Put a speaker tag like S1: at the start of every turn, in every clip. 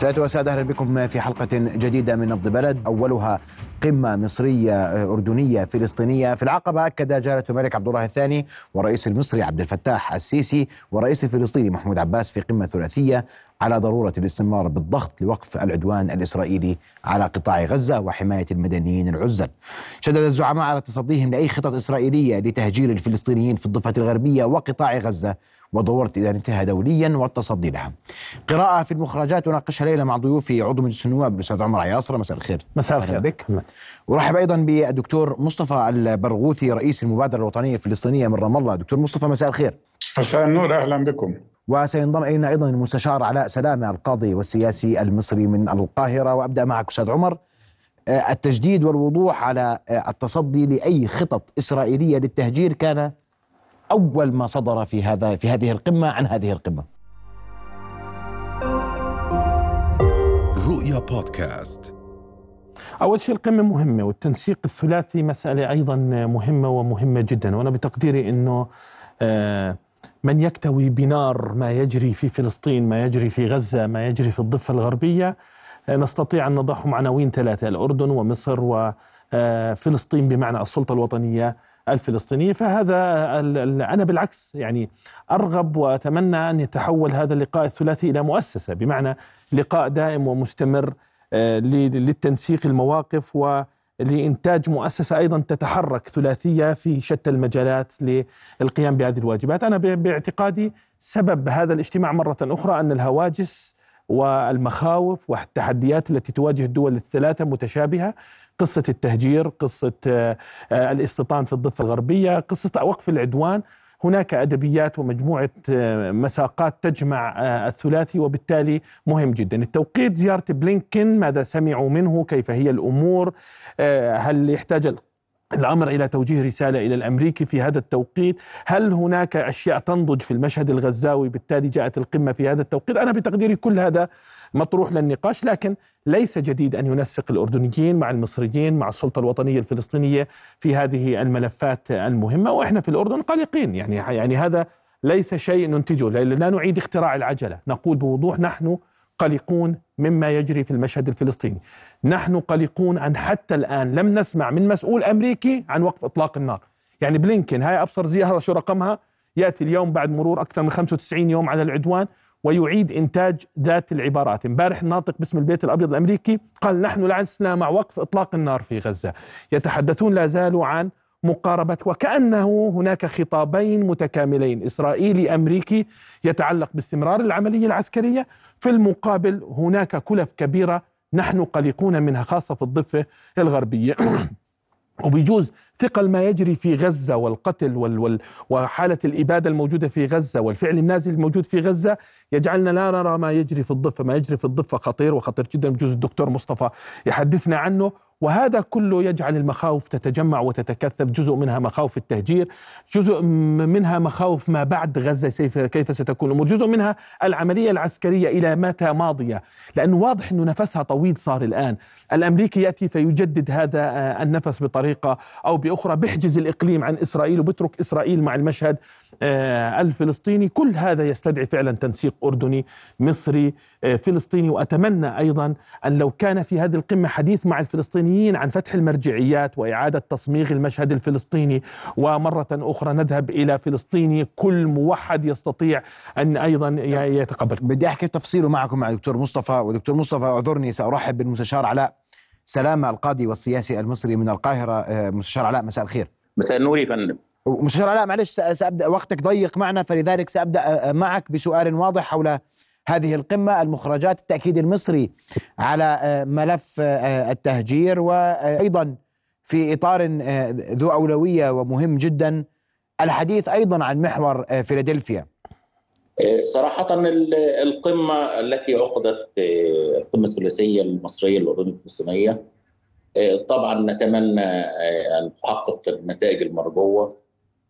S1: سادة وسادة أهلا بكم في حلقة جديدة من نبض بلد. أولها قمة مصرية أردنية فلسطينية. في العقبة أكد جلالة الملك عبد الله الثاني والرئيس المصري عبد الفتاح السيسي والرئيس الفلسطيني محمود عباس في قمة ثلاثية. على ضرورة الاستمرار بالضغط لوقف العدوان الإسرائيلي على قطاع غزة وحماية المدنيين العزل. شدد الزعماء على تصديهم لأي خطط إسرائيلية لتهجير الفلسطينيين في الضفة الغربية وقطاع غزة وضرورة إدارتها دوليا والتصدي لها. قراءة في المخرجات أناقشها ليلة مع ضيوفي عضو مجلس النواب الأستاذ عمر عياصرة مساء الخير.
S2: مساء الخير.
S1: بك. ورحب أيضا بالدكتور مصطفى البرغوثي رئيس المبادرة الوطنية الفلسطينية من رام الله. دكتور مصطفى مساء الخير.
S3: مساء النور. أهلا بكم.
S1: وسينضم إلينا أيضا المستشار علاء سلامة القاضي والسياسي المصري من القاهرة وأبدأ معك أستاذ عمر. التجديد والوضوح على التصدي لأي خطط إسرائيلية للتهجير كان أول ما صدر في هذا في هذه القمة عن هذه القمة.
S4: رؤيا بودكاست.
S2: أول شيء القمة مهمة والتنسيق الثلاثي مسألة أيضا مهمة ومهمة جدا. وأنا بتقديري أنه آه من يكتوي بنار ما يجري في فلسطين ما يجري في غزة ما يجري في الضفة الغربية. نستطيع أن نضعهم عناوين ثلاثة الأردن ومصر وفلسطين بمعنى السلطة الوطنية الفلسطينية. فهذا أنا بالعكس يعني أرغب وأتمنى أن يتحول هذا اللقاء الثلاثي إلى مؤسسة بمعنى لقاء دائم ومستمر للتنسيق المواقف و لإنتاج مؤسسة أيضا تتحرك ثلاثية في شتى المجالات للقيام بهذه الواجبات. أنا باعتقادي سبب هذا الاجتماع مرة أخرى أن الهواجس والمخاوف والتحديات التي تواجه الدول الثلاثة متشابهة قصة التهجير قصة الاستيطان في الضفة الغربية قصة وقف العدوان هناك أدبيات ومجموعة مساقات تجمع الثلاثي وبالتالي مهم جدا. التوقيت زيارة بلينكن ماذا سمعوا منه؟ كيف هي الأمور؟ هل يحتاج الأمر إلى توجيه رسالة إلى الأمريكي في هذا التوقيت، هل هناك أشياء تنضج في المشهد الغزاوي؟ بالتالي جاءت القمة في هذا التوقيت؟ أنا بتقديري كل هذا مطروح للنقاش لكن ليس جديد أن ينسق الأردنيين مع المصريين مع السلطة الوطنية الفلسطينية في هذه الملفات المهمة. وإحنا في الأردن قلقين يعني يعني هذا ليس شيء ننتجه لا نعيد اختراع العجلة، نقول بوضوح نحن قلقون مما يجري في المشهد الفلسطيني. نحن قلقون أن حتى الآن لم نسمع من مسؤول أمريكي عن وقف إطلاق النار. يعني بلينكن هاي أبصر زيارة شو رقمها؟ يأتي اليوم بعد مرور أكثر من 95 يوم على العدوان. ويعيد إنتاج ذات العبارات. امبارح الناطق باسم البيت الأبيض الأمريكي قال نحن لسنا مع وقف إطلاق النار في غزة. يتحدثون لا زالوا عن مقاربة وكأنه هناك خطابين متكاملين. إسرائيلي أمريكي يتعلق باستمرار العملية العسكرية. في المقابل هناك كلف كبيرة نحن قلقون منها خاصة في الضفة الغربية. وبيجوز ثقل ما يجري في غزة والقتل وال وال وحالة الإبادة الموجودة في غزة والفعل النازل الموجود في غزة يجعلنا لا نرى ما يجري في الضفة ما يجري في الضفة خطير وخطير جدا بجوز الدكتور مصطفى يحدثنا عنه. وهذا كله يجعل المخاوف تتجمع وتتكثف. جزء منها مخاوف التهجير جزء منها مخاوف ما بعد غزة كيف ستكون الأمور جزء منها العملية العسكرية إلى متى ماضية. لأنه واضح أنه نفسها طويل صار الآن. الأمريكي يأتي فيجدد هذا النفس بطريقة أو بأخرى بيحجز الإقليم عن إسرائيل وبترك إسرائيل مع المشهد الفلسطيني. كل هذا يستدعي فعلا تنسيق أردني مصري فلسطيني. وأتمنى أيضا أن لو كان في هذه القمة حديث مع الفلسطينيين عن فتح المرجعيات وإعادة تصميغ المشهد الفلسطيني. ومرة أخرى نذهب إلى فلسطيني كل موحد يستطيع أن أيضا يتقبل.
S1: بدي أحكي تفصيله معكم مع دكتور مصطفى. ودكتور مصطفى أعذرني سأرحب بالمستشار علاء سلامة القاضي والسياسي المصري من القاهرة. مستشار علاء مساء الخير.
S5: مساء النور يا فندم.
S1: مستشار علاء معلش سأبدأ وقتك ضيق معنا فلذلك سأبدأ معك بسؤال واضح حول هذه القمة المخرجات التأكيد المصري على ملف التهجير وأيضا في إطار ذو أولوية ومهم جدا الحديث أيضا عن محور فيلادلفيا.
S5: صراحة القمة التي عقدت القمة الثلاثية المصرية الأردنية الفلسطينية طبعا نتمنى أن تحقق النتائج المرجوة.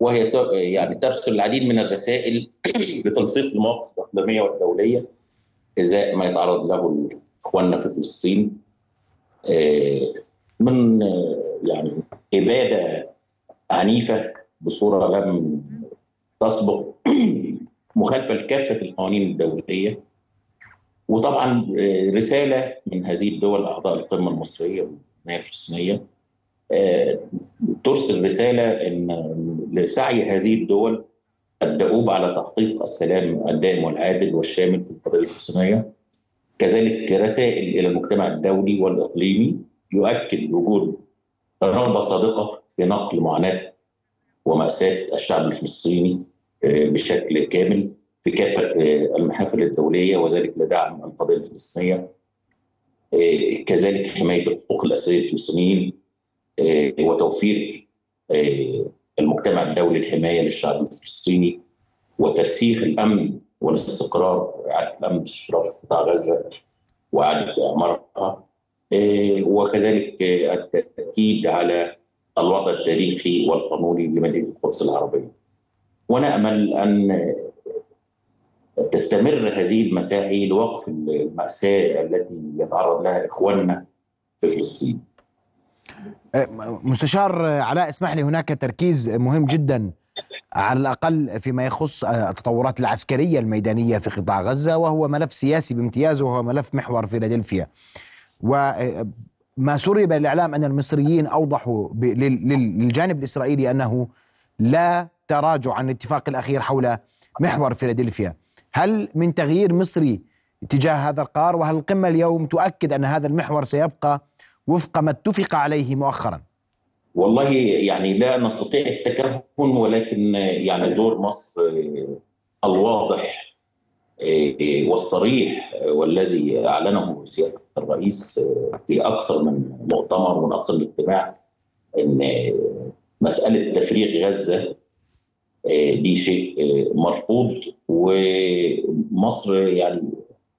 S5: وهي يعني ترسل العديد من الرسائل لتنسيق المواقف الاقليميه والدوليه إزاء ما يتعرض له إخواننا في فلسطين. من يعني إبادة عنيفة بصورة لم تسبق مخالفة لكافة القوانين الدولية. وطبعا رسالة من هذه الدول أعضاء القمة المصرية والحمايه الفلسطينية ترسل رسالة إن لسعي هذه الدول الدؤوب على تحقيق السلام الدائم والعادل والشامل في القضية الفلسطينيه كذلك رسائل إلى المجتمع الدولي والإقليمي يؤكد وجود رغبة صادقة في نقل معاناة ومأساة الشعب الفلسطيني بشكل كامل في كافة المحافل الدولية وذلك لدعم القضية الفلسطينية. كذلك حماية الحقوق الأساسية للفلسطينيين وتوفير المجتمع الدولي الحمايه للشعب الفلسطيني وترسيخ الأمن والاستقرار اعاده الأمن والاستقرار في قطاع غزة وإعادة إعمارها وكذلك التأكيد على الوضع التاريخي والقانوني لمدينة القدس العربية. ونامل أن تستمر هذه المساعي لوقف المأساة التي يتعرض لها إخواننا في فلسطين.
S1: مستشار علاء اسمح لي هناك تركيز مهم جدا على الأقل فيما يخص التطورات العسكرية الميدانية في قطاع غزة وهو ملف سياسي بامتياز وهو ملف محور فيلادلفيا. وما سرب بالاعلام أن المصريين أوضحوا للجانب الإسرائيلي أنه لا تراجع عن الاتفاق الأخير حول محور فيلادلفيا. هل من تغيير مصري تجاه هذا القرار وهل القمة اليوم تؤكد أن هذا المحور سيبقى وفق ما اتفق عليه مؤخرا؟
S5: والله يعني لا نستطيع التكهن ولكن يعني دور مصر الواضح والصريح والذي أعلنه سيادة الرئيس في أكثر من مؤتمر ومن أكثر من اجتماع إن مسألة تفريغ غزة دي شيء مرفوض ومصر يعني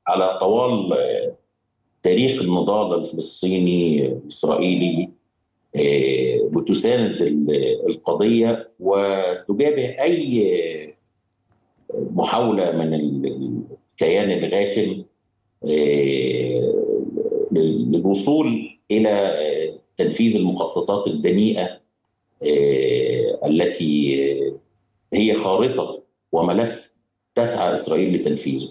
S5: على طوال تاريخ النضال الفلسطيني الإسرائيلي بتساند القضية وتجابه أي محاولة من الكيان الغاشم للوصول إلى تنفيذ المخططات الدنيئة التي هي خارطة وملف تسعى إسرائيل لتنفيذه.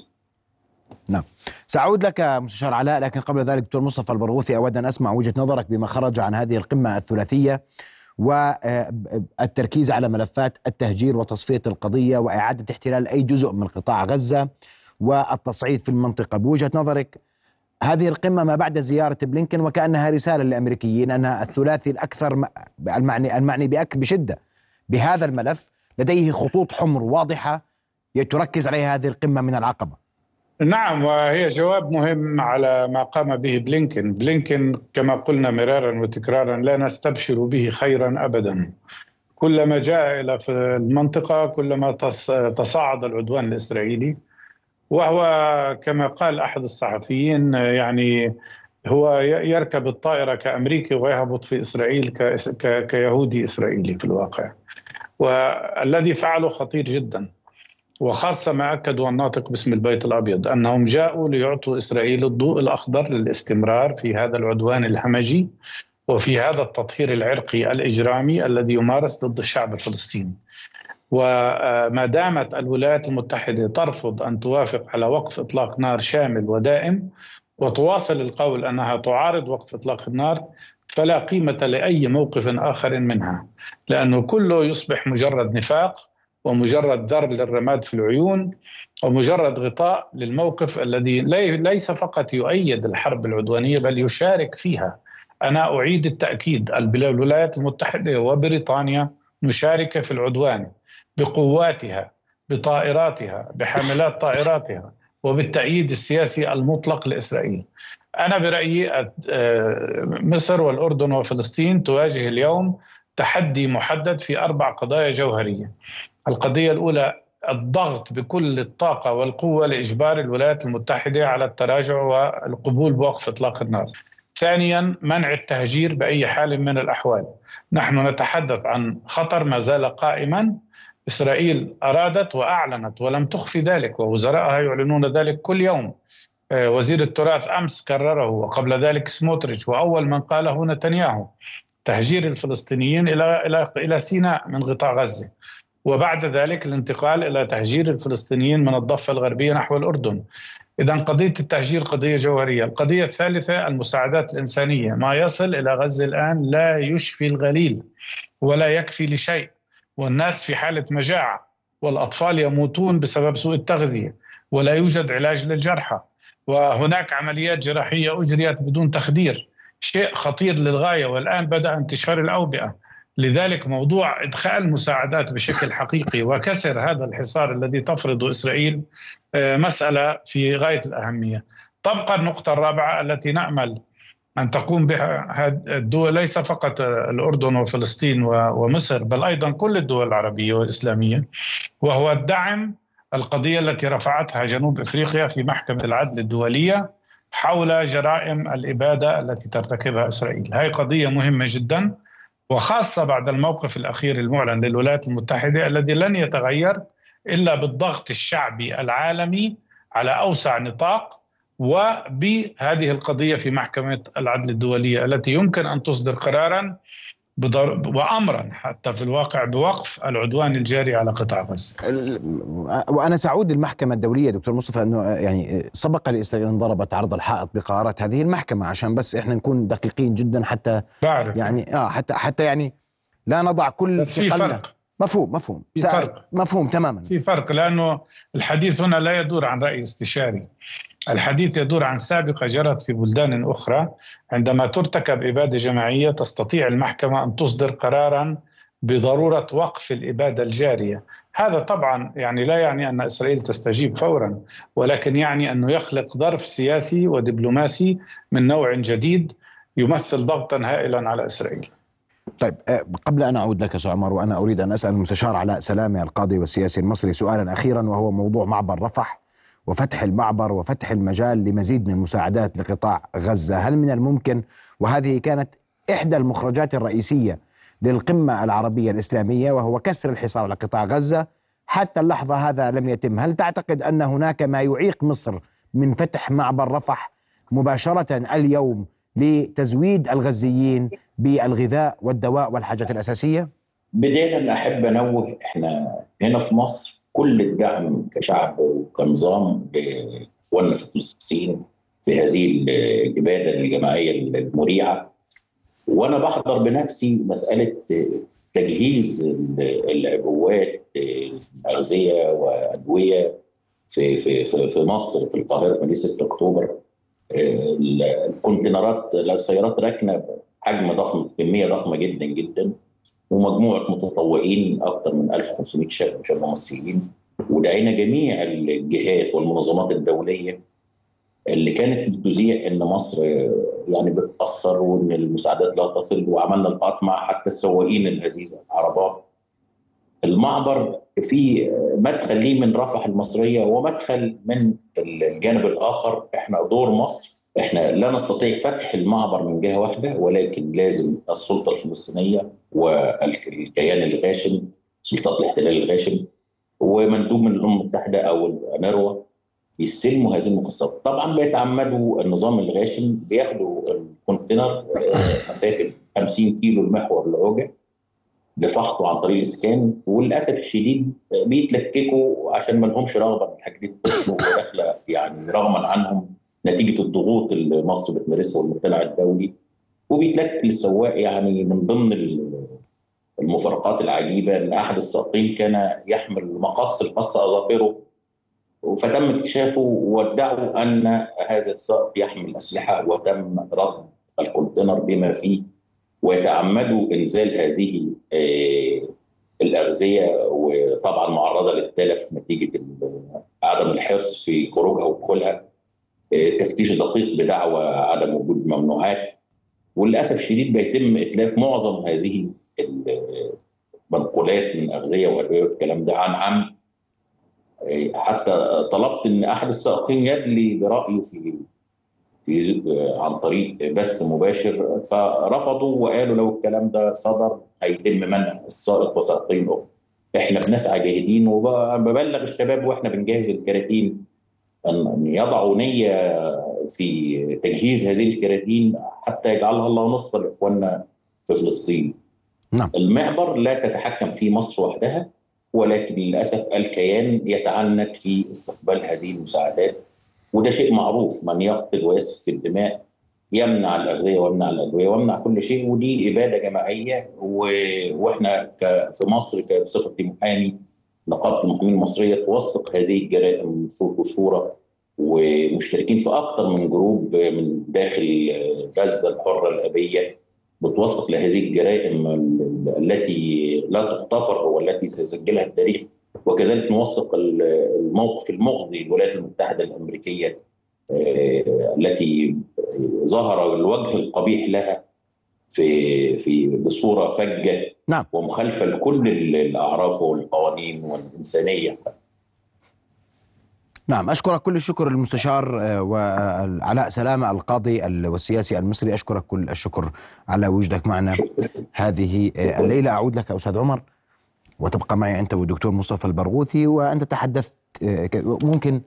S1: نعم. سأعود لك مستشار علاء لكن قبل ذلك دكتور مصطفى البرغوثي أود أن أسمع وجهة نظرك بما خرج عن هذه القمة الثلاثية والتركيز على ملفات التهجير وتصفية القضية وإعادة احتلال أي جزء من قطاع غزة والتصعيد في المنطقة. بوجهة نظرك هذه القمة ما بعد زيارة بلينكن وكأنها رسالة للأمريكيين أن الثلاثي الأكثر المعني المعني بشدة بهذا الملف. لديه خطوط حمر واضحة تركز عليها هذه القمة من العقبة.
S3: نعم وهي جواب مهم على ما قام به بلينكن بلينكن كما قلنا مرارا وتكرارا لا نستبشر به خيرا أبدا. كلما جاء إلى المنطقة كلما تصاعد العدوان الإسرائيلي وهو كما قال أحد الصحفيين يعني هو يركب الطائرة كأمريكي ويهبط في إسرائيل كيهودي إسرائيلي في الواقع. والذي فعله خطير جدا. وخاصة ما أكدوا الناطق باسم البيت الأبيض أنهم جاءوا ليعطوا إسرائيل الضوء الأخضر للاستمرار في هذا العدوان الهمجي وفي هذا التطهير العرقي الإجرامي الذي يمارس ضد الشعب الفلسطيني. وما دامت الولايات المتحدة ترفض أن توافق على وقف إطلاق نار شامل ودائم وتواصل القول أنها تعارض وقف إطلاق النار فلا قيمة لأي موقف آخر منها لأنه كله يصبح مجرد نفاق ومجرد ضرب للرماد في العيون ومجرد غطاء للموقف الذي ليس فقط يؤيد الحرب العدوانية بل يشارك فيها. أنا أعيد التأكيد. الولايات المتحدة وبريطانيا مشاركة في العدوان بقواتها بطائراتها بحاملات طائراتها وبالتأييد السياسي المطلق لإسرائيل. أنا برأيي مصر والأردن وفلسطين تواجه اليوم تحدي محدد في أربع قضايا جوهرية. القضية الأولى الضغط بكل الطاقة والقوة لإجبار الولايات المتحدة على التراجع والقبول بوقف إطلاق النار. ثانيا منع التهجير بأي حال من الأحوال. نحن نتحدث عن خطر ما زال قائما. إسرائيل أرادت وأعلنت ولم تخفي ذلك ووزرائها يعلنون ذلك كل يوم. وزير التراث أمس كرره وقبل ذلك سموتريتش وأول من قاله نتنياهو تهجير الفلسطينيين إلى إلى إلى سيناء من قطاع غزة. وبعد ذلك الانتقال إلى تهجير الفلسطينيين من الضفة الغربية نحو الأردن. إذا قضية التهجير قضية جوهرية. القضية الثالثة المساعدات الإنسانية. ما يصل إلى غزة الآن لا يشفي الغليل ولا يكفي لشيء والناس في حالة مجاعة والأطفال يموتون بسبب سوء التغذية ولا يوجد علاج للجرحى. وهناك عمليات جراحية أجريت بدون تخدير. شيء خطير للغاية. والآن بدأ انتشار الأوبئة. لذلك موضوع إدخال مساعدات بشكل حقيقي وكسر هذا الحصار الذي تفرضه إسرائيل آه، مسألة في غاية الأهمية. تبقى النقطة الرابعة التي نأمل أن تقوم بها الدول ليس فقط الأردن وفلسطين ومصر بل أيضا كل الدول العربية والإسلامية وهو الدعم القضية التي رفعتها جنوب إفريقيا في محكمة العدل الدولية حول جرائم الإبادة التي ترتكبها إسرائيل، هذه قضية مهمة جدا وخاصة بعد الموقف الأخير المعلن للولايات المتحدة الذي لن يتغير إلا بالضغط الشعبي العالمي على أوسع نطاق وبهذه القضية في محكمة العدل الدولية التي يمكن أن تصدر قرارا وامرا حتى في الواقع بوقف العدوان الجاري على قطاع غزة.
S1: وأنا سأعود للمحكمة الدولية دكتور مصطفى أنه يعني سبق لاسرائيل ان ضربت عرض الحائط بقرارات هذه المحكمة عشان بس إحنا نكون دقيقين جدا حتى
S3: بعرف.
S1: يعني آه حتى حتى يعني لا نضع كل
S3: بس في فرق.
S1: مفهوم مفهوم.
S3: في فرق.
S1: مفهوم تماما.
S3: في فرق لأنه الحديث هنا لا يدور عن رأي استشاري. الحديث يدور عن سابقة جرت في بلدان أخرى عندما ترتكب إبادة جماعية تستطيع المحكمة أن تصدر قرارا بضرورة وقف الإبادة الجارية، هذا طبعا يعني لا يعني أن إسرائيل تستجيب فورا ولكن يعني أنه يخلق ظرف سياسي ودبلوماسي من نوع جديد يمثل ضغطا هائلا على إسرائيل.
S1: طيب آه، قبل أن أعود لك أستاذ عمر وأنا أريد أن أسأل المستشار علاء سلامه القاضي والسياسي المصري سؤالا أخيرا وهو موضوع معبر رفح وفتح المعبر وفتح المجال لمزيد من المساعدات لقطاع غزة، هل من الممكن؟ وهذه كانت إحدى المخرجات الرئيسية للقمة العربية الإسلامية وهو كسر الحصار على قطاع غزة، حتى اللحظة هذا لم يتم، هل تعتقد أن هناك ما يعيق مصر من فتح معبر رفح مباشرة اليوم لتزويد الغزيين بالغذاء والدواء والحاجات الأساسية؟
S5: بدايه أحب أنوه إحنا هنا في مصر كل الدعم كشعب وكنظام لإخواننا في فلسطين في هذه الإبادة الجماعية المريعة. وأنا بحضر بنفسي مسألة تجهيز العبوات اغذيه وادويه في في في مصر في القاهرة في مدينه 6 أكتوبر. الكونتينرات السيارات راكنة حجم ضخم كمية ضخمة جدا جدا. ومجموعة متطوعين أكثر من 1500 شاب وشابه مصريين. ودعينا جميع الجهات والمنظمات الدولية اللي كانت بتذيع إن مصر يعني بتأثر وإن المساعدات لا تصل. وعملنا لقاءات مع حتى السواقين الهزيزه العربات المعبر في مدخل ليه من رفح المصرية ومدخل من الجانب الآخر. إحنا دور مصر إحنا لا نستطيع فتح المعبر من جهة واحدة ولكن لازم السلطة الفلسطينية والكيان الغاشم سلطات الاحتلال الغاشم ومندوب من الأمم المتحدة أو الانروا يستلموا هذه المخصصات. طبعا بيتعمدوا النظام الغاشم بياخدوا الكونتينر مسافة 50 كيلو المحور العوجة لفحصه عن طريق الإسكان وللأسف الشديد بيتلككوا عشان ما لهمش رغبة ان الحاجات دي يعني رغما عنهم. نتيجة الضغوط اللي مصر بتمارسها والمجتمع الدولي وبيتلك للسواق يعني من ضمن المفارقات العجيبة إن أحد السائقين كان يحمل مقص القص أظافره فتم اكتشافه وادعوا أن هذا السائق يحمل أسلحة وتم رد الكونتينر بما فيه ويتعمدوا إنزال هذه آه، الأغذية وطبعا معرضة للتلف نتيجة عدم الحرص في خروجها ودخولها تفتيش دقيق بدعوى عدم وجود ممنوعات وللأسف الشديد بيتم إتلاف معظم هذه المنقولات من أغذية وأدوية والكلام ده عن عمد حتى طلبت إن أحد السائقين يدلي برأيه في في عن طريق بث مباشر فرفضوا وقالوا لو الكلام ده صدر هيتم منع السائق وسائقين أخرى. إحنا بنسعى جاهدين وببلغ الشباب وإحنا بنجهز الكراتين أن يضعوا نية في تجهيز هذه الكراتين حتى يجعلها الله نصف لإخواننا في فلسطين.
S1: نعم.
S5: المعبر لا تتحكم فيه مصر وحدها ولكن للأسف الكيان يتعنت في استقبال هذه المساعدات وده شيء معروف من يقتل ويسفك الدماء يمنع الأغذية ويمنع الأدوية ويمنع كل شيء ودي إبادة جماعية. وإحنا. في مصر كصفتي محامي نقابه المحامين المصرية توثق هذه الجرائم صوت وصورة ومشتركين في أكثر من جروب من داخل غزة الحرة الأبية بتوثق لهذه الجرائم التي لا تغتفر والتي سيسجلها التاريخ. وكذلك نوثق الموقف المغضي للولايات المتحدة الأمريكية آه، التي ظهر الوجه القبيح لها في في بصورة فجة.
S1: نعم.
S5: ومخالفة لكل الأعراف والقوانين والإنسانية.
S1: نعم أشكرك كل الشكر المستشار آه، وعلاء سلامة القاضي والسياسي المصري أشكرك كل الشكر على وجودك معنا هذه آه، الليلة. أعود لك أستاذ عمر وتبقى معي أنت والدكتور مصطفى البرغوثي وأنت تحدثت ممكن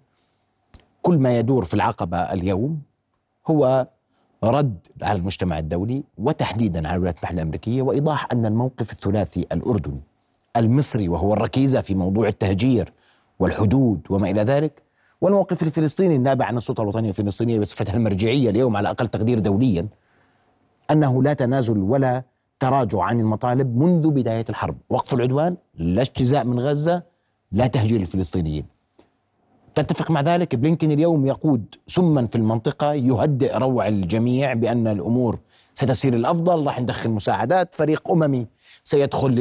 S1: كل ما يدور في العقبة اليوم هو رد على المجتمع الدولي وتحديدا على الولايات المتحدة الأمريكية وإيضاح أن الموقف الثلاثي الأردني المصري وهو الركيزة في موضوع التهجير والحدود وما إلى ذلك والموقف الفلسطيني النابع عن السلطة الوطنية الفلسطينية بصفتها المرجعية اليوم على أقل تقدير دوليا أنه لا تنازل ولا تراجع عن المطالب منذ بداية الحرب. وقف العدوان لا اجتزاء من غزة لا تهجير الفلسطينيين تتفق مع ذلك بلينكن اليوم يقود سما في المنطقة يهدئ روع الجميع بأن الأمور ستسير الأفضل. راح ندخل مساعدات. فريق أممي سيدخل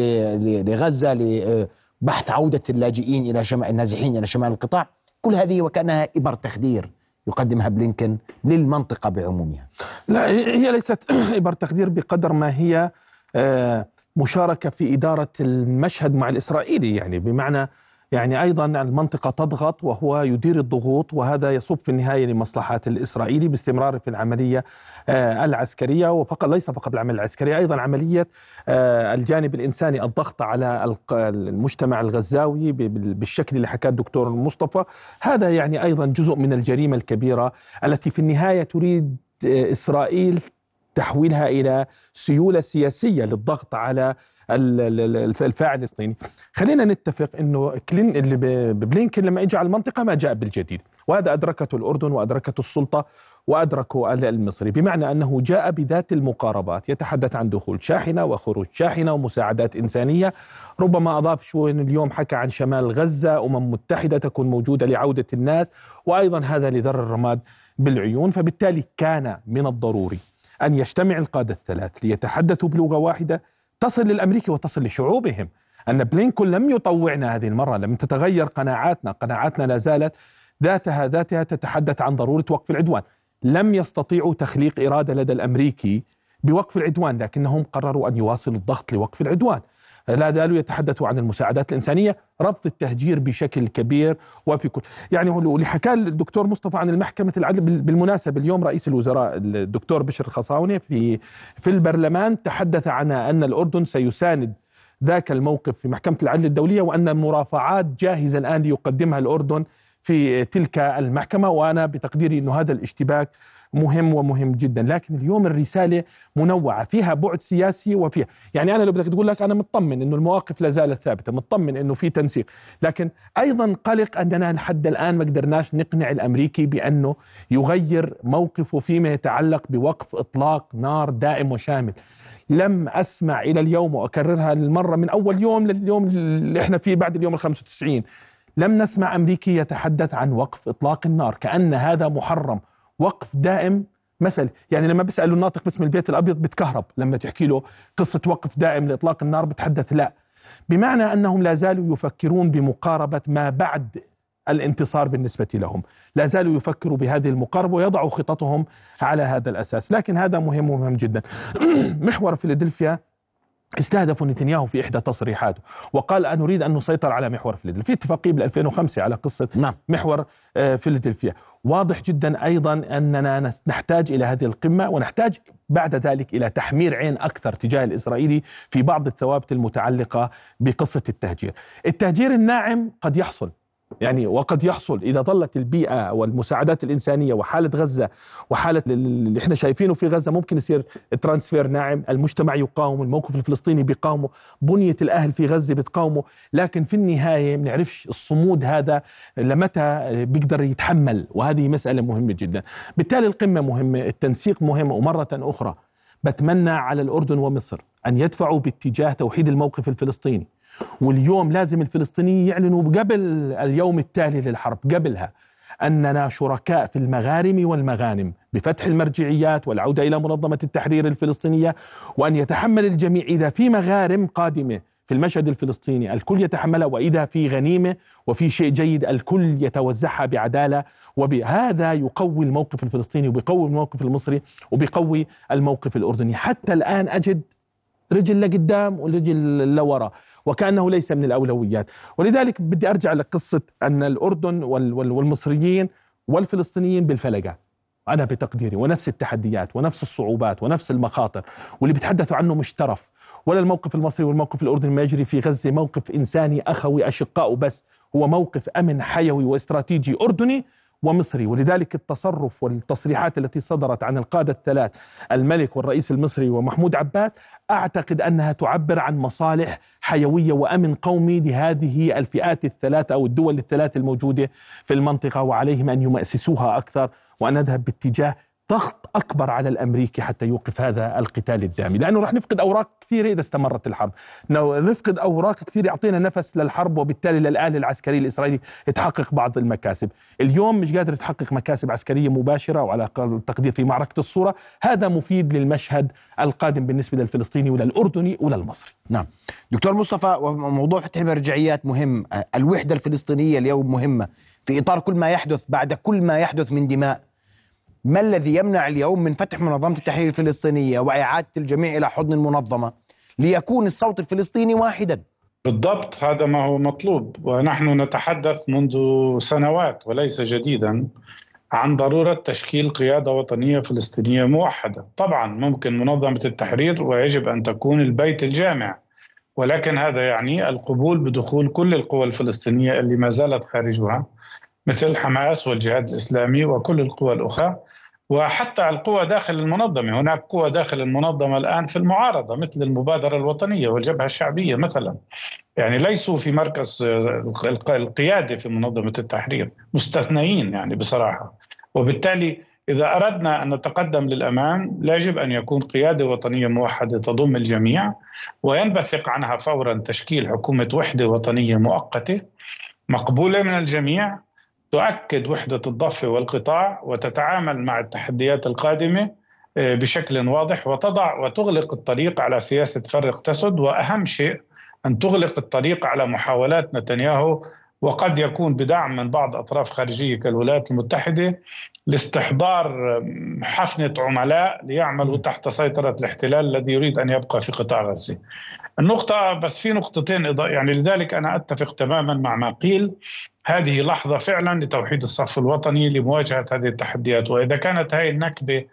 S1: لغزة لبحث عودة اللاجئين إلى شمال النازحين إلى شمال القطاع. كل هذه وكأنها إبر تخدير يقدمها بلينكن للمنطقة بعمومها.
S2: لا هي ليست إبر تخدير بقدر ما هي آه، مشاركة في إدارة المشهد مع الإسرائيلي. يعني بمعنى يعني أيضا المنطقة تضغط وهو يدير الضغوط وهذا يصب في النهاية لمصلحات الإسرائيلي باستمراره في العملية آه، العسكرية وفقط ليس فقط العملية العسكرية أيضا عملية آه، الجانب الإنساني الضغط على المجتمع الغزاوي بالشكل اللي حكاه الدكتور مصطفى. هذا يعني أيضا جزء من الجريمة الكبيرة التي في النهاية تريد آه، إسرائيل تحويلها إلى سيولة سياسية للضغط على الفاعل الصيني. خلينا نتفق إنه كلين اللي بلينكن لما اجى على المنطقة ما جاء بالجديد. وهذا أدركته الأردن وأدركته السلطة وأدركه المصري. بمعنى أنه جاء بذات المقاربات يتحدث عن دخول شاحنة وخروج شاحنة ومساعدات إنسانية. ربما أضاف شو اليوم حكى عن شمال غزة أمم متحدة تكون موجودة لعودة الناس وأيضا هذا لذر الرماد بالعيون. فبالتالي كان من الضروري أن يجتمع القادة الثلاث ليتحدثوا بلغة واحدة تصل للأمريكي وتصل لشعوبهم. أن بلينكون لم يطوعنا هذه المرة لم تتغير قناعاتنا. قناعاتنا لا زالت ذاتها ذاتها تتحدث عن ضرورة وقف العدوان. لم يستطيعوا تخليق إرادة لدى الأمريكي بوقف العدوان لكنهم قرروا أن يواصلوا الضغط لوقف العدوان. لا زالوا يتحدثوا عن المساعدات الإنسانية ربط التهجير بشكل كبير وفي كل يعني واللي حكى الدكتور مصطفى عن المحكمة العدل بالمناسبة اليوم رئيس الوزراء الدكتور بشر الخصاونة في في البرلمان تحدث عن أن الأردن سيساند ذاك الموقف في محكمة العدل الدولية وأن مرافعات جاهزة الآن ليقدمها الأردن في تلك المحكمة. وأنا بتقديري أن هذا الاشتباك مهم ومهم جدا. لكن اليوم الرسالة منوعة فيها بعد سياسي وفيها. يعني أنا لو بدك تقول لك أنا مطمن أنه المواقف لا زالت ثابتة مطمن أنه في تنسيق. لكن أيضا قلق أننا لحد الآن ما قدرناش نقنع الأمريكي بأنه يغير موقفه فيما يتعلق بوقف إطلاق نار دائم وشامل. لم أسمع إلى اليوم وأكررها المرة من أول يوم لليوم اللي إحنا فيه بعد اليوم ال 95 لم نسمع أمريكي يتحدث عن وقف إطلاق النار كأن هذا محرم. وقف دائم مسألة. يعني لما بيسألوا الناطق باسم البيت الأبيض بتكهرب لما تحكي له قصة وقف دائم لإطلاق النار بتحدث. لا. بمعنى أنهم لا زالوا يفكرون بمقاربة ما بعد الانتصار بالنسبة لهم. لا زالوا يفكروا بهذه المقاربة ويضعوا خططهم على هذا الأساس. لكن هذا مهم ومهم جدا. محور فيلادلفيا استهدف نتنياهو في إحدى تصريحاته وقال ان نريد أن نسيطر على محور فيلادلفيا في اتفاقية بال 2005 على قصة نعم. محور آه، فيلادلفيا واضح جدا أيضا أننا نحتاج إلى هذه القمة ونحتاج بعد ذلك إلى تحمير عين أكثر تجاه الإسرائيلي في بعض الثوابت المتعلقة بقصة التهجير التهجير الناعم قد يحصل يعني وقد يحصل إذا ظلت البيئة والمساعدات الإنسانية وحالة غزة وحالة اللي إحنا شايفينه في غزة ممكن يصير transfer ناعم، المجتمع يقاوم، الموقف الفلسطيني بيقاومه، بنية الأهل في غزة بتقاومه، لكن في النهاية ما بنعرفش الصمود هذا لمتى بيقدر يتحمل. وهذه مسألة مهمة جدا، بالتالي القمة مهمة، التنسيق مهم ومرة أخرى بتمنى على الأردن ومصر أن يدفعوا باتجاه توحيد الموقف الفلسطيني. واليوم لازم الفلسطينيين يعلنوا قبل اليوم التالي للحرب قبلها أننا شركاء في المغارم والمغانم بفتح المرجعيات والعودة إلى منظمة التحرير الفلسطينية وأن يتحمل الجميع إذا في مغارم قادمة في المشهد الفلسطيني. الكل يتحملها وإذا في غنيمة وفي شيء جيد الكل يتوزعها بعدالة. وبهذا يقوي الموقف الفلسطيني وبيقوي الموقف المصري وبيقوي الموقف الأردني. حتى الآن أجد رجل لقدام ورجل لورا وكأنه ليس من الأولويات. ولذلك بدي أرجع لقصة أن الأردن والمصريين والفلسطينيين بالفلقة. أنا بتقديري ونفس التحديات ونفس الصعوبات ونفس المخاطر. واللي بيتحدثوا عنه مش ترف ولا الموقف المصري والموقف الأردني ما يجري في غزة. موقف إنساني أخوي اشقاء بس. هو موقف أمن حيوي واستراتيجي أردني. ومصري ولذلك التصرف والتصريحات التي صدرت عن القادة الثلاث الملك والرئيس المصري ومحمود عباس أعتقد أنها تعبر عن مصالح حيوية وأمن قومي لهذه الفئات الثلاث أو الدول الثلاث الموجودة في المنطقة وعليهم أن يمأسسوها أكثر وأن نذهب باتجاه ضغط أكبر على الأمريكي حتى يوقف هذا القتال الدامي لأنه راح نفقد أوراق كثيرة إذا استمرت الحرب. نفقد أوراق كثير يعطينا نفس للحرب وبالتالي للآلة العسكري الاسرائيلي تحقق بعض المكاسب. اليوم مش قادر تحقق مكاسب عسكرية مباشرة وعلى التقدير في معركة الصورة. هذا مفيد للمشهد القادم بالنسبة للفلسطيني وللأردني وللمصري.
S1: نعم. دكتور مصطفى موضوع فتح المرجعيات مهم. الوحدة الفلسطينية اليوم مهمة في إطار كل ما يحدث بعد كل ما يحدث من دماء. ما الذي يمنع اليوم من فتح منظمة التحرير الفلسطينية وإعادة الجميع إلى حضن المنظمة ليكون الصوت الفلسطيني واحدا؟
S3: بالضبط هذا ما هو مطلوب. ونحن نتحدث منذ سنوات وليس جديدا عن ضرورة تشكيل قيادة وطنية فلسطينية موحدة. طبعا ممكن منظمة التحرير ويجب أن تكون البيت الجامع ولكن هذا يعني القبول بدخول كل القوى الفلسطينية اللي ما زالت خارجها مثل حماس والجهاد الإسلامي وكل القوى الأخرى. وحتى القوى داخل المنظمة. هناك قوى داخل المنظمة الآن في المعارضة مثل المبادرة الوطنية والجبهة الشعبية مثلا. يعني ليسوا في مركز القيادة في منظمة التحرير مستثنيين يعني بصراحة. وبالتالي إذا أردنا أن نتقدم للأمام يجب أن يكون قيادة وطنية موحدة تضم الجميع وينبثق عنها فورا تشكيل حكومة وحدة وطنية مؤقتة مقبولة من الجميع تؤكد وحدة الضفة والقطاع وتتعامل مع التحديات القادمة آه، بشكل واضح وتضع وتغلق الطريق على سياسة فرق تسد. وأهم شيء أن تغلق الطريق على محاولات نتنياهو وقد يكون بدعم من بعض أطراف خارجية كالولايات المتحدة لاستحضار حفنة عملاء ليعملوا تحت سيطرة الاحتلال الذي يريد أن يبقى في قطاع غزة. النقطة بس في نقطتين يعني لذلك أنا أتفق تماما مع ما قيل. هذه لحظة فعلا لتوحيد الصف الوطني لمواجهة هذه التحديات. وإذا كانت هذه النكبة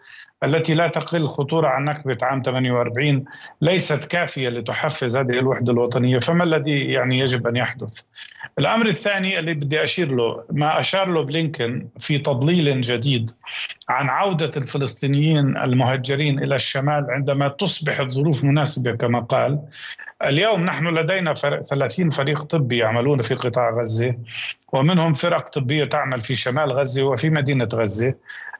S3: التي لا تقل خطورة عن نكبة عام 48 ليست كافية لتحفز هذه الوحدة الوطنية. فما الذي يعني يجب أن يحدث؟ الأمر الثاني اللي بدي أشير له ما أشار له بلينكن في تضليل جديد عن عودة الفلسطينيين المهجرين إلى الشمال عندما تصبح الظروف مناسبة كما قال. اليوم نحن لدينا 30 فريق طبي يعملون في قطاع غزة ومنهم فرق طبية تعمل في شمال غزة وفي مدينة غزة.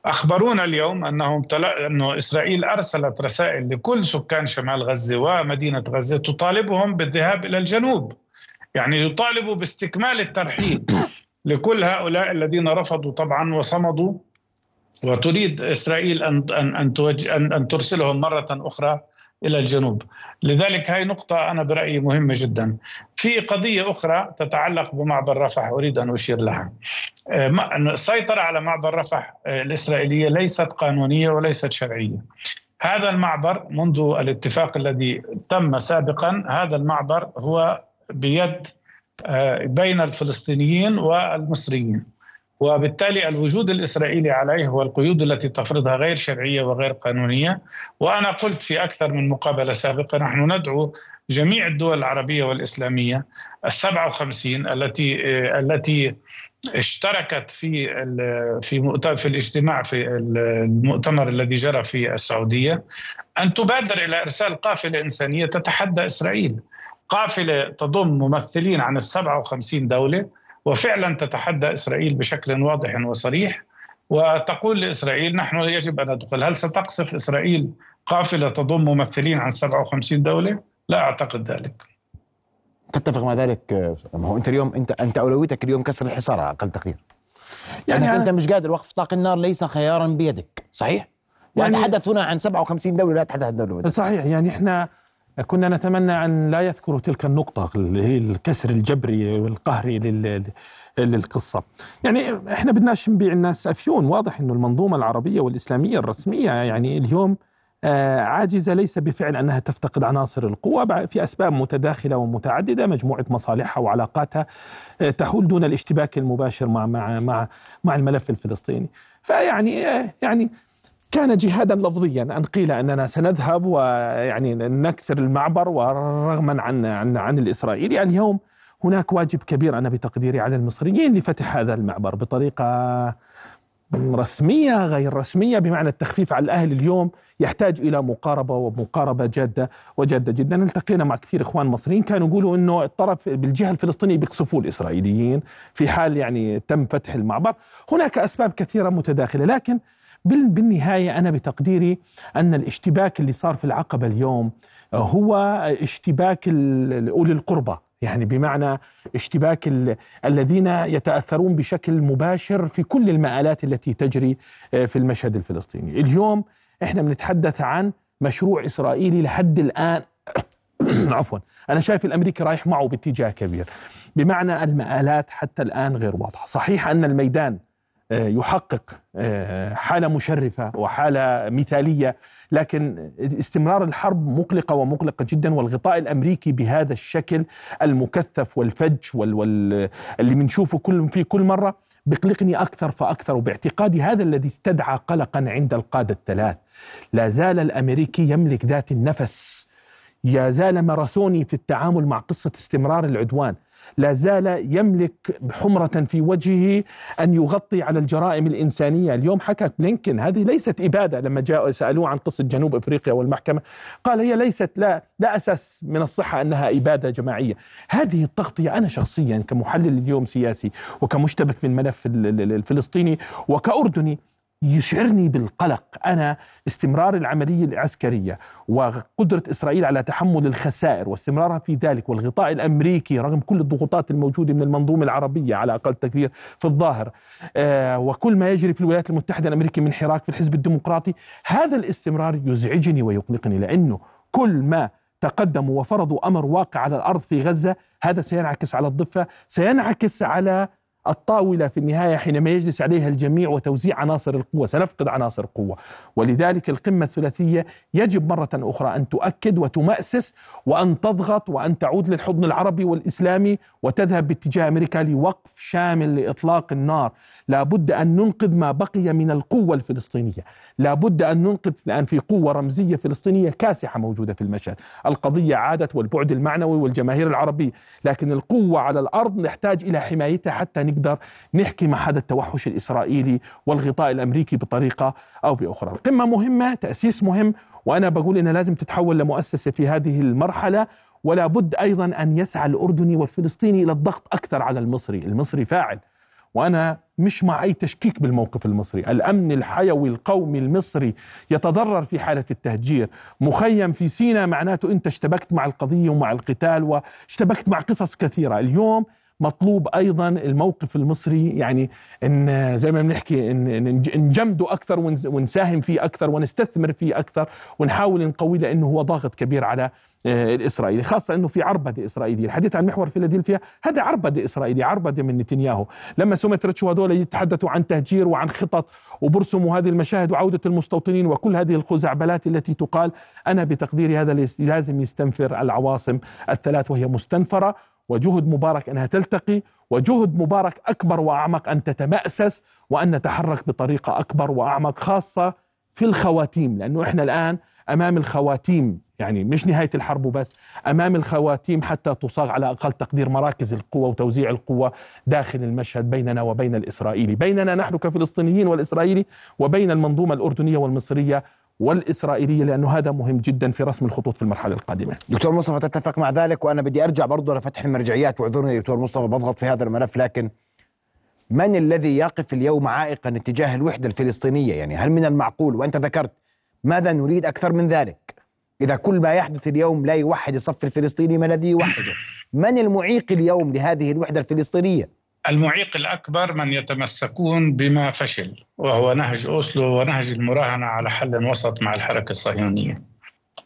S3: أخبرونا اليوم أنهم تلا... أنه إسرائيل أرسلت رسائل لكل سكان شمال غزة ومدينة غزة تطالبهم بالذهاب إلى الجنوب. يعني يطالبوا باستكمال الترحيل لكل هؤلاء الذين رفضوا طبعا وصمدوا. وتريد إسرائيل ان ان أن, أن, أن ترسلهم مرة أخرى إلى الجنوب. لذلك هاي نقطة أنا برأيي مهمة جدا. في قضية أخرى تتعلق بمعبر رفح أريد أن أشير لها. آه، السيطرة على معبر رفح آه، الإسرائيلية ليست قانونية وليست شرعية. هذا المعبر منذ الاتفاق الذي تم سابقا هذا المعبر هو بيد آه، بين الفلسطينيين والمصريين. وبالتالي الوجود الإسرائيلي عليه والقيود التي تفرضها غير شرعية وغير قانونية. وأنا قلت في أكثر من مقابلة سابقة نحن ندعو جميع الدول العربية والإسلامية السبعة وخمسين التي التي اشتركت في في في الاجتماع في المؤتمر الذي جرى في السعودية. أن تبادر إلى إرسال قافلة إنسانية تتحدى إسرائيل. قافلة تضم ممثلين عن ال 57 دولة. وفعلا تتحدى إسرائيل بشكل واضح وصريح وتقول لإسرائيل نحن يجب أن ندخل، هل ستقصف إسرائيل قافلة تضم ممثلين عن 57 دولة؟ لا أعتقد ذلك.
S1: تتفق مع ذلك ما هو أنت اليوم انت أنت أولويتك اليوم كسر الحصار على أقل تقدير. يعني, يعني أنت مش قادر وقف اطلاق النار ليس خيارا بيدك، صحيح؟ يعني وأتحدث هنا عن 57 دولة لا أتحدث عن دولة
S2: صحيح يعني إحنا كنا نتمنى أن لا يذكروا تلك النقطة اللي هي الكسر الجبري والقهري للقصة. يعني إحنا بدناش نبيع الناس أفيون، واضح إنه المنظومة العربية والإسلامية الرسمية يعني اليوم آه، عاجزة ليس بفعل أنها تفتقد عناصر القوة في أسباب متداخلة ومتعددة. مجموعة مصالحها وعلاقاتها آه، تحول دون الاشتباك المباشر مع مع مع مع الملف الفلسطيني. فيعني آه، يعني كان جهادا لفظيا. أن قيل أننا سنذهب ويعني نكسر المعبر ورغما عن عن عن الإسرائيلي. يعني اليوم هناك واجب كبير أنا بتقديري على المصريين لفتح هذا المعبر بطريقة رسمية غير رسمية بمعنى التخفيف على الأهل. اليوم يحتاج إلى مقاربة ومقاربة جادة وجادة جدا. التقينا مع كثير إخوان مصريين كانوا يقولوا إنه الطرف بالجهة الفلسطينية بيقصفوا الإسرائيليين في حال يعني تم فتح المعبر. هناك أسباب كثيرة متداخلة لكن بالنهاية أنا بتقديري أن الاشتباك اللي صار في العقبة اليوم هو اشتباك اولي القربى. يعني بمعنى اشتباك الذين يتأثرون بشكل مباشر في كل المآلات التي تجري آه، في المشهد الفلسطيني. اليوم إحنا بنتحدث عن مشروع إسرائيلي لحد الآن. عفوا. أنا شايف الأمريكي رايح معه باتجاه كبير. بمعنى المآلات حتى الآن غير واضحة، صحيح أن الميدان يحقق آه، حالة مشرفة وحالة مثالية. لكن استمرار الحرب مقلقة ومقلقة جدا والغطاء الأمريكي بهذا الشكل المكثف والفج وال وال اللي بنشوفه كل في كل مرة بقلقني أكثر فأكثر. وباعتقادي هذا الذي استدعى قلقا عند القادة الثلاث. لا زال الأمريكي يملك ذات النفس. يا زال ماراثوني في التعامل مع قصة استمرار العدوان. لا زال يملك حمرة في وجهه أن يغطي على الجرائم الإنسانية. اليوم حكى بلينكن هذه ليست إبادة لما جاءوا سألوه عن قصة جنوب إفريقيا والمحكمة. قال هي ليست لا, لا أساس من الصحة أنها إبادة جماعية. هذه التغطية أنا شخصيا كمحلل اليوم سياسي وكمشتبك في الملف الفلسطيني وكأردني يشعرني بالقلق. أنا استمرار العملية العسكرية وقدرة إسرائيل على تحمل الخسائر واستمرارها في ذلك والغطاء الأمريكي رغم كل الضغوطات الموجودة من المنظومة العربية على أقل تقدير في الظاهر آه وكل ما يجري في الولايات المتحدة الامريكيه من حراك في الحزب الديمقراطي هذا الاستمرار يزعجني ويقلقني لأنه كل ما تقدموا وفرضوا أمر واقع على الأرض في غزة هذا سينعكس على الضفة سينعكس على الطاولة في النهاية حينما يجلس عليها الجميع وتوزيع عناصر القوة سنفقد عناصر القوة. ولذلك القمة الثلاثية يجب مرة أخرى أن تؤكد وتمأسس وأن تضغط وأن تعود للحضن العربي والإسلامي وتذهب باتجاه أمريكا لوقف شامل لإطلاق النار. لا بد أن ننقذ ما بقي من القوة الفلسطينية. لا بد أن ننقذ الآن في قوة رمزية فلسطينية كاسحة موجودة في المشهد. القضية عادت والبعد المعنوي والجماهير العربية لكن القوة على الأرض نحتاج إلى حمايتها حتى نقدر نحكي مع هذا التوحش الإسرائيلي والغطاء الأمريكي بطريقة أو بأخرى. القمة مهمة تأسيس مهم وأنا بقول إنها لازم تتحول لمؤسسة في هذه المرحلة ولا بد أيضا أن يسعى الأردني والفلسطيني إلى الضغط أكثر على المصري. المصري فاعل. وأنا مش مع أي تشكيك بالموقف المصري، الأمن الحيوي القومي المصري يتضرر في حالة التهجير، مخيم في سيناء معناته أنت اشتبكت مع القضية ومع القتال واشتبكت مع قصص كثيرة، اليوم مطلوب أيضا الموقف المصري يعني إن زي ما بنحكي ان نجمده أكثر ونساهم فيه أكثر ونستثمر فيه أكثر ونحاول نقويه لأنه هو ضاغط كبير على آه، الإسرائيلي خاصة إنه في عربده إسرائيلية. الحديث عن محور فيلادلفيا هذا عربده إسرائيلية عربده من نتنياهو. لما سومتريتش وهذول يتحدثوا عن تهجير وعن خطط وبرسموا هذه المشاهد وعودة المستوطنين وكل هذه الخزعبلات التي تقال أنا بتقديري هذا لازم يستنفر العواصم الثلاث وهي مستنفرة وجهد مبارك أنها تلتقي وجهد مبارك أكبر وأعمق أن تتمأسس وأن نتحرك بطريقة أكبر وأعمق خاصة في الخواتيم لأنه إحنا الآن أمام الخواتيم يعني مش نهاية الحرب وبس أمام الخواتيم حتى تصاغ على أقل تقدير مراكز القوة وتوزيع القوة داخل المشهد بيننا وبين الإسرائيلي. بيننا نحن كفلسطينيين والإسرائيلي وبين المنظومة الأردنية والمصرية والإسرائيلية لأنه هذا مهم جدا في رسم الخطوط في المرحلة القادمة.
S1: دكتور مصطفى تتفق مع ذلك وأنا بدي أرجع برضه لفتح المرجعيات واعذرني دكتور مصطفى بضغط في هذا الملف لكن من الذي يقف اليوم عائقا اتجاه الوحدة الفلسطينية؟ يعني هل من المعقول؟ وأنت ذكرت ماذا نريد أكثر من ذلك؟ إذا كل ما يحدث اليوم لا يوحد الصف الفلسطيني ما الذي يوحده. من المعيق اليوم لهذه الوحدة الفلسطينية؟
S3: المعيق الأكبر من يتمسكون بما فشل وهو نهج أوسلو ونهج المراهنة على حل وسط مع الحركة الصهيونية.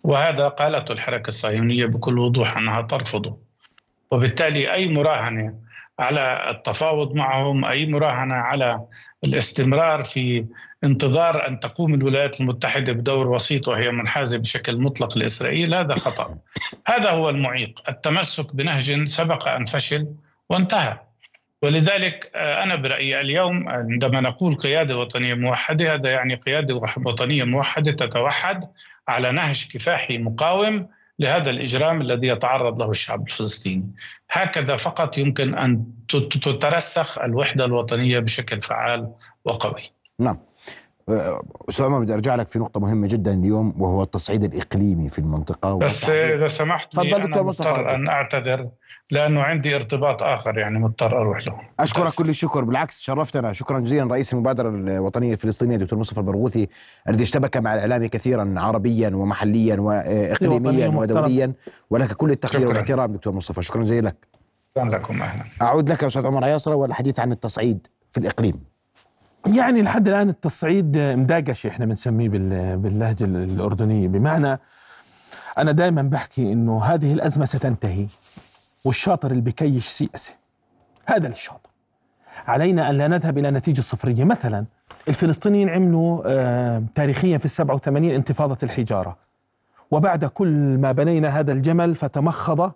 S3: وهذا قالته الحركة الصهيونية بكل وضوح أنها ترفضه. وبالتالي أي مراهنة على التفاوض معهم أي مراهنة على الاستمرار في انتظار أن تقوم الولايات المتحدة بدور وسيط وهي منحازة بشكل مطلق لإسرائيل هذا خطأ. هذا هو المعيق. التمسك بنهج سبق أن فشل وانتهى. ولذلك آه، أنا برأيي اليوم عندما نقول قيادة وطنية موحدة هذا يعني قيادة وطنية موحدة تتوحد على نهج كفاحي مقاوم لهذا الإجرام الذي يتعرض له الشعب الفلسطيني. هكذا فقط يمكن أن تترسخ الوحدة الوطنية بشكل فعال وقوي.
S1: نعم. أستاذ عمر بدي أرجع لك في نقطة مهمة جدا اليوم وهو التصعيد الإقليمي في المنطقة.
S3: بس إذا سمحت لي أنا مضطر أن أعتذر لأنه عندي ارتباط آخر يعني مضطر أروح له.
S1: أشكرك كل الشكر. بالعكس شرفتنا. شكرا جزيلا رئيس المبادرة الوطنية الفلسطينية دكتور مصطفى البرغوثي الذي اشتبك مع الإعلام كثيرا عربيا ومحليا واقليميا ودوليا. ولك كل التقدير والاحترام دكتور مصطفى. شكرا جزيلا لك.
S3: شكرا لكم أهلا.
S1: أعود لك أستاذ عمر عياصره والحديث عن التصعيد في الإقليم.
S2: يعني لحد الآن التصعيد مداقش إحنا بنسميه باللهجة الأردنية. بمعنى أنا دائما بحكي إنه هذه الأزمة ستنتهي والشاطر اللي بكيش سياسه هذا الشاطر. علينا أن لا نذهب إلى نتيجة صفرية. مثلا الفلسطينيين عملوا آه تاريخيا في السبعة وثمانين انتفاضة الحجارة. وبعد كل ما بنينا هذا الجمل فتمخض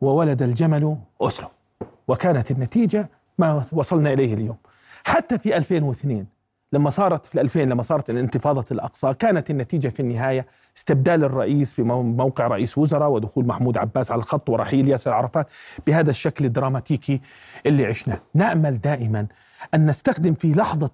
S2: وولد الجمل أسرة. وكانت النتيجة ما وصلنا إليه اليوم. حتى في 2002 لما صارت في 2000 لما صارت الانتفاضة الأقصى كانت النتيجة في النهاية استبدال الرئيس في موقع رئيس وزراء ودخول محمود عباس على الخط ورحيل ياسر عرفات بهذا الشكل الدراماتيكي اللي عشناه. نأمل دائما أن نستخدم في لحظة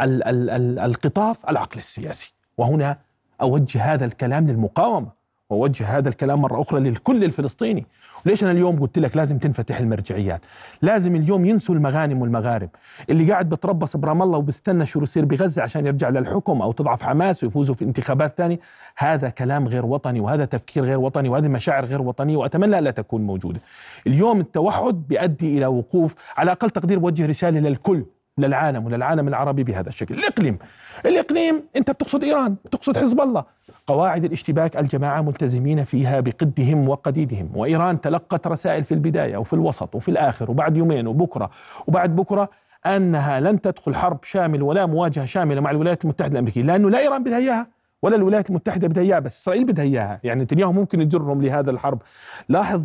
S2: ال ال ال القطاف العقل السياسي. وهنا أوجه هذا الكلام للمقاومة. وأوجه هذا الكلام مرة أخرى للكل الفلسطيني. ليش أنا اليوم قلت لك لازم تنفتح المرجعيات؟ لازم اليوم ينسوا المغانم والمغارب. اللي قاعد بتربص برام الله وبستنى شو يصير بغزة عشان يرجع للحكم أو تضعف حماس ويفوزوا في انتخابات ثانية هذا كلام غير وطني وهذا تفكير غير وطني وهذه مشاعر غير وطنية وأتمنى لا تكون موجودة. اليوم التوحد بيؤدي إلى وقوف على أقل تقدير بوجه رسالة للكل. للعالم وللعالم العربي بهذا الشكل. الإقليم الإقليم أنت بتقصد إيران بتقصد حزب الله. قواعد الاشتباك الجماعة ملتزمين فيها بقدهم وقديدهم. وإيران تلقت رسائل في البداية وفي الوسط وفي الآخر وبعد يومين وبكرة وبعد بكرة أنها لن تدخل حرب شامل ولا مواجهة شاملة مع الولايات المتحدة الأمريكية لأنه لا إيران بدها إياها ولا الولايات المتحدة بدها إياها بس إسرائيل بدها إياها. يعني نتنياهو ممكن يجرهم لهذا الحرب. لاحظ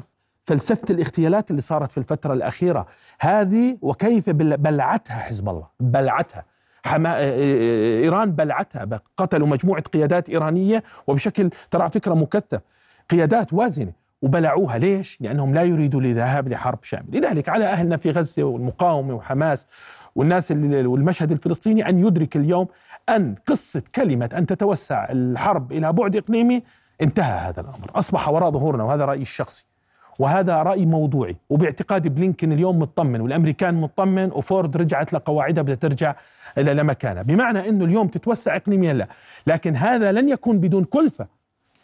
S2: فلسفة الاغتيالات اللي صارت في الفترة الأخيرة هذه وكيف بلعتها حزب الله بلعتها. حما... آه، آه، إيران بلعتها قتلوا مجموعة قيادات إيرانية وبشكل ترى فكرة مكثف. قيادات وازنة وبلعوها. ليش؟ لأنهم لا يريدوا الذهاب لحرب شامل لذلك على أهلنا في غزة والمقاومة وحماس والناس اللي والمشهد الفلسطيني أن يدرك اليوم أن قصة كلمة أن تتوسع الحرب إلى بعد إقليمي انتهى هذا الأمر. أصبح وراء ظهورنا وهذا رأيي الشخصي. وهذا رأي موضوعي. وباعتقادي بلينكن اليوم مطمن والأمريكان مطمن وفورد رجعت لقواعدها بدها ترجع لمكانها. بمعنى أنه اليوم تتوسع إقليميا لا. لكن هذا لن يكون بدون كلفة.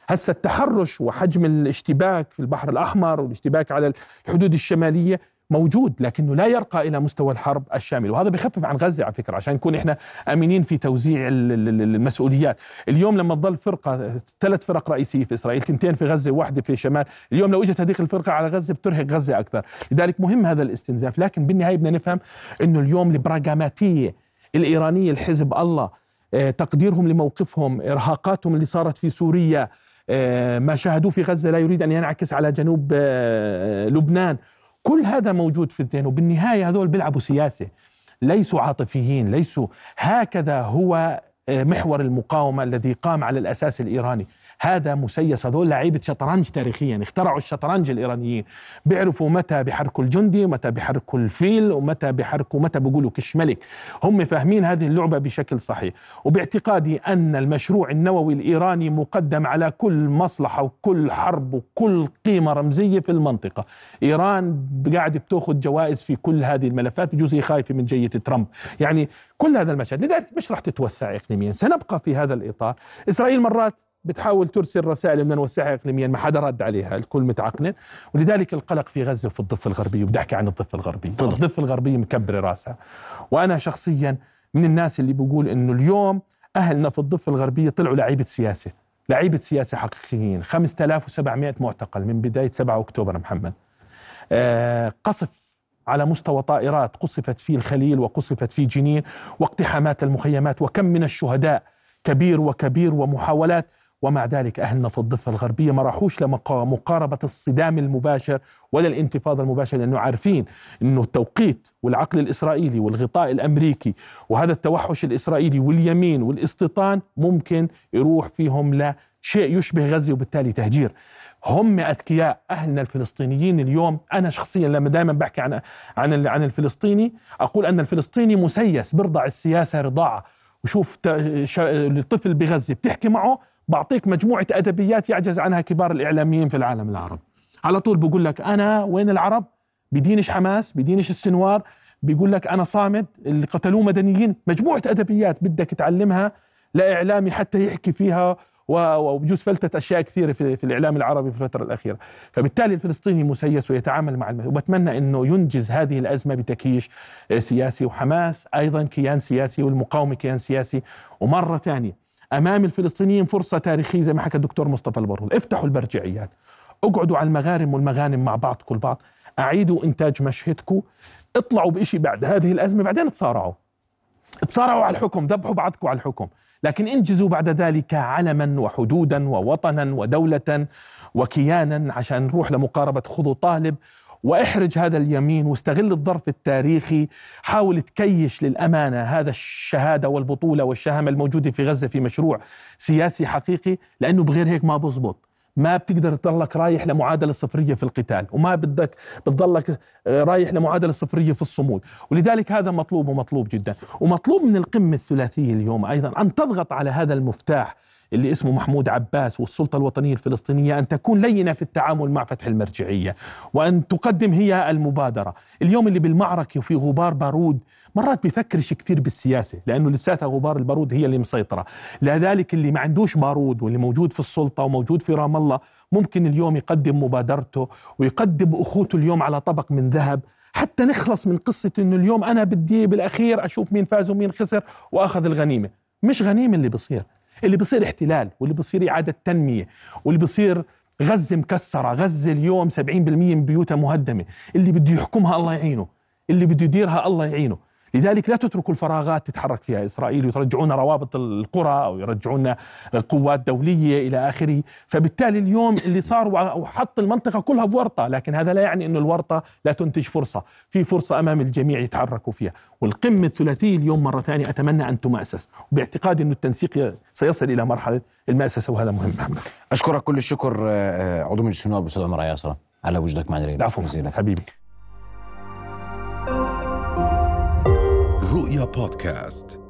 S2: هسه التحرش وحجم الاشتباك في البحر الأحمر والاشتباك على الحدود الشمالية موجود لكنه لا يرقى إلى مستوى الحرب الشامل. وهذا بخفف عن غزة على فكرة عشان نكون إحنا امينين في توزيع المسؤوليات. اليوم لما تظل فرقة ثلاث فرق رئيسية في إسرائيل اثنتين في غزة وواحده في شمال. اليوم لو إجت هذيك الفرقة على غزة بترهق غزة أكثر. لذلك مهم هذا الاستنزاف. لكن بالنهاية بدنا نفهم إنه اليوم البراغماتيه الإيرانية الحزب الله آه، تقديرهم لموقفهم إرهاقاتهم اللي صارت في سوريا آه، ما شاهدوه في غزة لا يريد أن ينعكس على جنوب آه، لبنان. كل هذا موجود في الذهن وبالنهاية هذول بيلعبوا سياسة ليسوا عاطفيين ليسوا هكذا هو آه، محور المقاومة الذي قام على الأساس الإيراني. هذا مسيس هذول لعيبة شطرنج تاريخيا. اخترعوا الشطرنج الإيرانيين. بيعرفوا متى بيحركوا الجندي ومتى بيحركوا الفيل ومتى بيحركوا متى بيقولوا كش ملك هم فاهمين هذه اللعبة بشكل صحيح. وباعتقادي أن المشروع النووي الإيراني مقدم على كل مصلحة وكل حرب وكل قيمة رمزية في المنطقة. إيران قاعدة بتأخذ جوائز في كل هذه الملفات بجوز هي خايفه من جية ترامب. يعني كل هذا المشهد لذلك مش راح تتوسع اقليميا سنبقى في هذا الإطار. إسرائيل مرات بتحاول ترسل رسائل بدنا نوسعها اقليميا ما حدا رد عليها الكل متعقلن ولذلك القلق في غزة وفي الضفة الغربية وبدي أحكي عن الضفة الغربية. الضفة الغربية مكبرة راسها. وأنا شخصيا من الناس اللي بقول إنه اليوم أهلنا في الضفة الغربية طلعوا لعيبة سياسة. لعيبة سياسة حقيقيين. 5700 معتقل من بداية 7 أكتوبر محمد. آه قصف على مستوى طائرات قصفت في الخليل وقصفت في جنين واقتحامات المخيمات وكم من الشهداء كبير وكبير ومحاولات ومع ذلك أهلنا في الضفة الغربية ما راحوش لمقاربة الصدام المباشر ولا الانتفاضة المباشرة لأنه عارفين أنه التوقيت والعقل الإسرائيلي والغطاء الأمريكي وهذا التوحش الإسرائيلي واليمين والاستيطان ممكن يروح فيهم لشيء يشبه غزة وبالتالي تهجير. هم أذكياء أهلنا الفلسطينيين اليوم. أنا شخصيا لما دائما بحكي عن عن عن الفلسطيني أقول أن الفلسطيني مسيس برضع السياسة رضاعة. وشوف الطفل بغزة بتحكي معه بعطيك مجموعة أدبيات يعجز عنها كبار الإعلاميين في العالم العربي على طول بقول لك أنا وين العرب؟ بدينش حماس بدينش السنوار بيقول لك أنا صامد اللي قتلوه مدنيين. مجموعة أدبيات بدك تعلمها لإعلامي حتى يحكي فيها وبجوز فلتت أشياء كثيرة في, الإعلام العربي في الفترة الأخيرة، فبالتالي الفلسطيني مسيس ويتعامل مع الم... وبتمنى إنه ينجز هذه الأزمة بتكييش سياسي وحماس أيضا كيان سياسي والمقاومة كيان سياسي. ومرة ثانية أمام الفلسطينيين فرصة تاريخية زي ما حكى الدكتور مصطفى البرول، افتحوا البرجعيات. اقعدوا على المغارم والمغانم مع بعض كل بعض، أعيدوا إنتاج مشهدكم، اطلعوا بشيء بعد. هذه الأزمة بعدين تصارعوا. تصارعوا على الحكم، ذبحوا بعضكم على الحكم. لكن انجزوا بعد ذلك علما وحدودا ووطنا ودولة وكيانا عشان نروح لمقاربة خذوا طالب واحرج هذا اليمين واستغل الظرف التاريخي. حاول تكيش للأمانة هذا الشهادة والبطولة والشهامة الموجودة في غزة في مشروع سياسي حقيقي لأنه بغير هيك ما بزبط. ما بتقدر تضلك رايح لمعادلة صفرية في القتال وما بدك بتضلك آه، رايح لمعادلة صفرية في الصمود. ولذلك هذا مطلوب ومطلوب جدا. ومطلوب من القمة الثلاثية اليوم أيضا أن تضغط على هذا المفتاح اللي اسمه محمود عباس والسلطة الوطنية الفلسطينية أن تكون لينة في التعامل مع فتح المرجعية وأن تقدم هي المبادرة. اليوم اللي بالمعركة وفي غبار بارود مرات بيفكرش كثير بالسياسة لأنه لساتها غبار البارود هي اللي مسيطرة. لذلك اللي ما عندوش بارود واللي موجود في السلطة وموجود في رام الله ممكن اليوم يقدم مبادرته ويقدم أخوته اليوم على طبق من ذهب. حتى نخلص من قصة إنه اليوم أنا بدي بالأخير أشوف مين فاز ومين خسر وأخذ الغنيمة. مش غنيمة اللي بصير. اللي بصير احتلال واللي بصير إعادة تنمية واللي بصير غزة مكسرة غزة اليوم 70% من بيوتها مهدمة. اللي بده يحكمها الله يعينه. اللي بده يديرها الله يعينه. لذلك لا تتركوا الفراغات تتحرك فيها. إسرائيل ويرجعون روابط القرى أو يرجعون قوات دولية إلى آخره. فبالتالي اليوم اللي صار وحط المنطقة كلها بورطة لكن هذا لا يعني أنه الورطة لا تنتج فرصة. في فرصة أمام الجميع يتحركوا فيها. والقمة الثلاثية اليوم مرة ثانية أتمنى أن تمأسس. وباعتقادي أنه التنسيق سيصل إلى مرحلة المأسسة وهذا مهم. محمد.
S1: أشكرك كل الشكر آه، عضو مجلس النواب أستاذ عمر عياصرة على وجودك معنا
S2: العفو. حبيبي. رؤيا بودكاست.